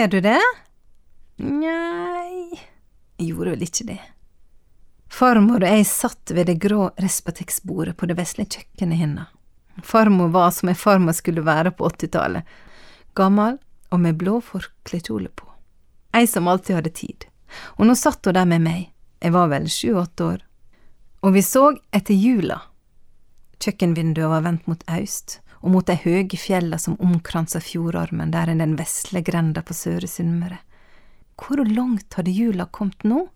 Ser du det? Nei, jeg gjorde vel ikke det. Farmor og jeg satt ved det grå Respatex-bordet på det vesle kjøkkenet hennes. Farmor var som ei farmor skulle være på åttitallet, gammel og med blå forklekjole på. Ei som alltid hadde tid, og nå satt hun der med meg, jeg var vel sju–åtte år, og vi så etter jula. Kjøkkenvinduet var vendt mot øst, og mot de høge fjella som omkranser fjordarmen der enn den vesle grenda på Søre Sunnmøre. Hvor langt hadde jula kommet nå?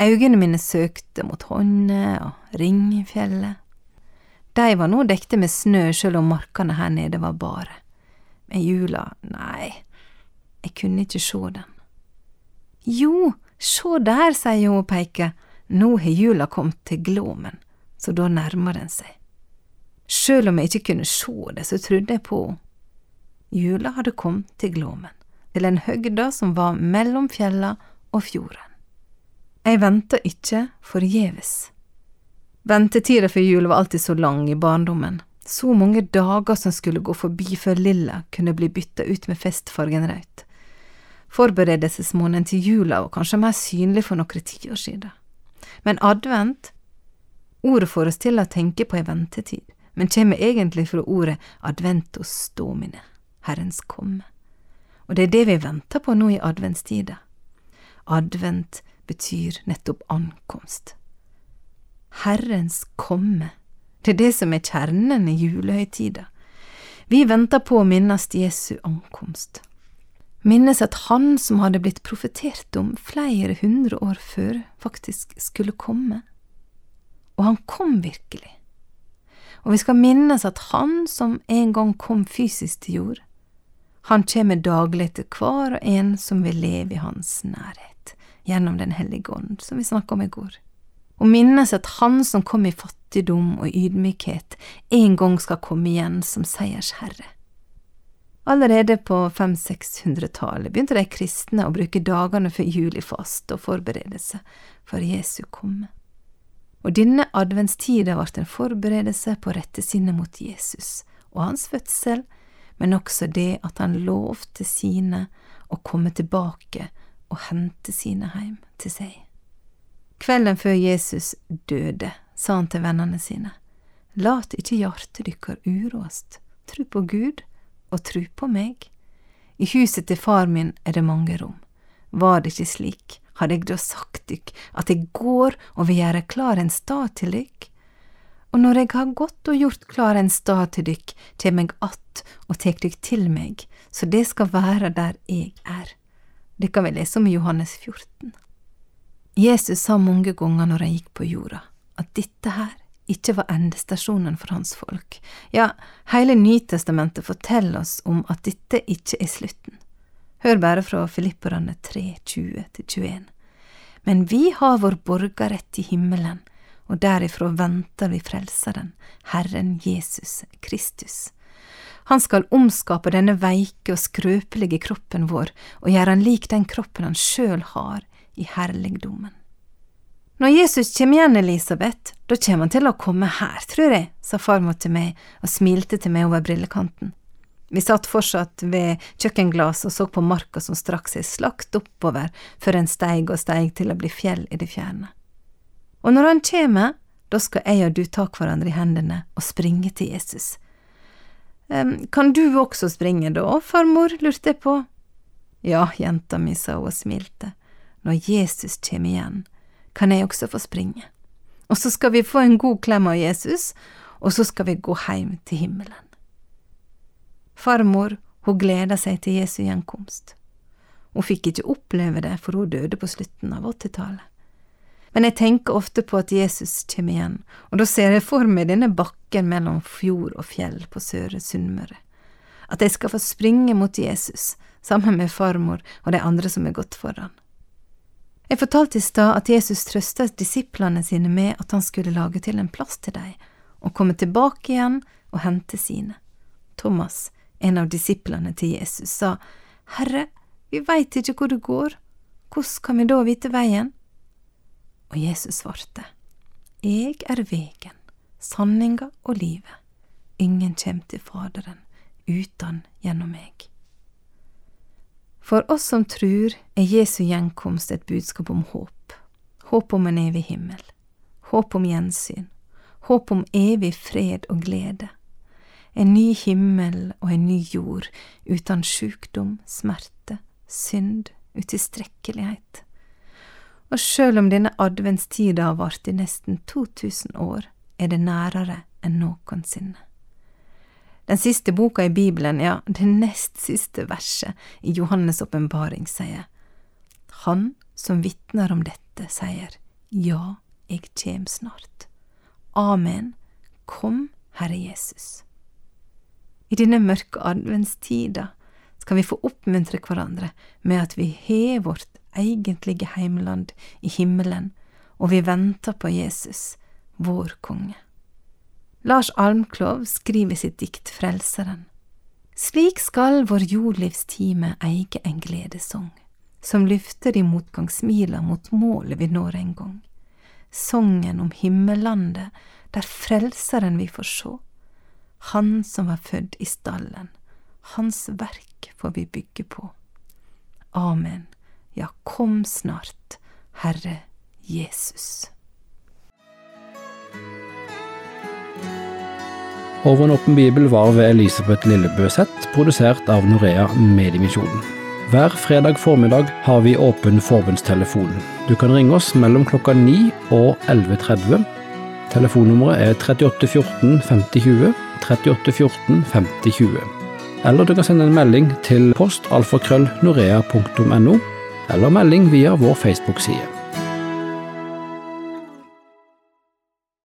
Øynene mine søkte mot Honne og Ringfjellet. De var nå dekte med snø sjøl om markene her nede var bare. Men jula, nei, jeg kunne ikke sjå den. Jo, sjå der, sier hun og peker, nå har jula kommet til Glåmen, så da nærmer den seg. Sjøl om jeg ikke kunne sjå det, så trodde jeg på henne. Jula hadde kommet til Glåmen, til en høgda som var mellom fjella og fjorden. Jeg venta ikke forgjeves. Ventetida for jul var alltid så lang i barndommen, så mange dager som skulle gå forbi før lilla kunne bli bytta ut med festfargen rødt. Forberedelsesmåneden til jula var kanskje mer synlig for noen tiår siden. Men advent, ordet får oss til å tenke på ei ventetid, men kommer egentlig fra ordet adventus domine, Herrens komme. Og det er det vi venter på nå i adventstida. Advent betyr nettopp ankomst. Herrens komme, det er det som er kjernen i julehøytida. Vi venter på å minnes Jesu ankomst. Minnes at han som hadde blitt profetert om flere hundre år før, faktisk skulle komme. Og han kom virkelig. Og vi skal minnes at han som en gang kom fysisk til jord, han kommer daglig til hver og en som vil leve i hans nærhet, gjennom Den hellige ånd, som vi snakket om i går. Og minnes at han som kom i fattigdom og ydmykhet, en gang skal komme igjen som seiersherre. Allerede på 500–600-tallet begynte de kristne å bruke dagene før jul i fast og forberedelse for Jesu komme. Og denne adventstida ble en forberedelse på å rette sinnet mot Jesus og hans fødsel, men også det at han lovte sine å komme tilbake og hente sine hjem til seg. Kvelden før Jesus døde, sa han til vennene sine, lat ikke hjertet deres uråst, tru på Gud og tru på meg. I huset til far min er det mange rom. Var det ikke slik, hadde eg da sagt dykk at eg går og vil gjøre klar en stad til dykk? Og når eg har gått og gjort klar en stad til dykk, kjem eg att og tek dykk til meg, så det skal være der eg er. Det kan vi lese om i Johannes 14. Jesus sa mange ganger når han gikk på jorda, at dette her ikke var endestasjonen for hans folk. Ja, hele Nytestamentet forteller oss om at dette ikke er slutten. Hør bare fra Filipperne 3, 20–21. Men vi har vår borgerrett i himmelen, og derifra venter vi Frelseren, Herren Jesus Kristus. Han skal omskape denne veike og skrøpelige kroppen vår og gjøre han lik den kroppen han sjøl har i herligdommen. Når Jesus kommer igjen, Elisabeth, da kommer han til å komme her, tror jeg, sa farmor til meg og smilte til meg over brillekanten. Vi satt fortsatt ved kjøkkenglasset og så på marka som straks er slakt oppover før en steig og steig til å bli fjell i det fjerne. Og når han kjem, da skal jeg og du ta hverandre i hendene og springe til Jesus. Kan du også springe da, farmor, lurte jeg på. Ja, jenta mi, sa hun og smilte. Når Jesus kjem igjen, kan jeg også få springe. Og så skal vi få en god klem av Jesus, og så skal vi gå heim til himmelen. Farmor, hun gleda seg til Jesu gjenkomst. Hun fikk ikke oppleve det, for hun døde på slutten av åttitallet. Men jeg tenker ofte på at Jesus kommer igjen, og da ser jeg for meg denne bakken mellom fjord og fjell på Søre Sunnmøre. At jeg skal få springe mot Jesus, sammen med farmor og de andre som er gått foran. Jeg fortalte i stad at Jesus trøsta disiplene sine med at han skulle lage til en plass til dem, og komme tilbake igjen og hente sine. Thomas en av disiplene til Jesus, sa, Herre, vi veit ikke hvor det går, hvordan kan vi da vite veien? Og Jesus svarte, Jeg er vegen, sanninga og livet, ingen kjem til Faderen utan gjennom meg. For oss som tror, er Jesu gjenkomst et budskap om håp. Håp om en evig himmel. Håp om gjensyn. Håp om evig fred og glede. En ny himmel og en ny jord uten sykdom, smerte, synd, utilstrekkelighet. Og sjøl om denne adventstida har vart i nesten 2000 år, er det nærere enn noensinne. Den siste boka i Bibelen, ja, det nest siste verset i Johannes' åpenbaring sier Han som vitner om dette, sier Ja, jeg kjem snart. Amen. Kom, Herre Jesus. I denne mørke adventstida skal vi få oppmuntre hverandre med at vi har vårt egentlige heimland i himmelen, og vi venter på Jesus, vår konge. Lars Almklov skriver sitt dikt Frelseren. Slik skal vår jordlivstime eie en gledessong, som lyfter i motgangsmila mot målet vi når en gang. Songen om himmellandet, der Frelseren vi får sjå. Han som var født i stallen, hans verk får vi bygge på. Amen. Ja, kom snart, Herre Jesus. Over en åpen bibel var ved Elisabeth Lillebøseth, produsert av Norea Mediemisjonen. Hver fredag formiddag har vi åpen forbundstelefon. Du kan ringe oss mellom klokka 9 og 11.30. Telefonnummeret er 38 14 50 20, 38 14 50 20. Eller du kan sende en melding til postalfakrøllnorea.no, eller melding via vår Facebook-side.